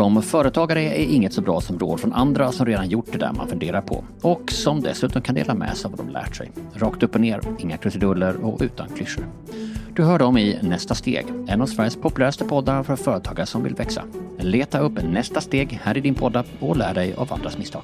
Som företagare är inget så bra som råd från andra som redan gjort det där man funderar på och som dessutom kan dela med sig av vad de lärt sig. Rakt upp och ner, inga krusiduller och utan klyschor. Du hör dem i Nästa steg, en av Sveriges populäraste poddar för företagare som vill växa. Leta upp Nästa steg här i din poddapp och lär dig av andras misstag.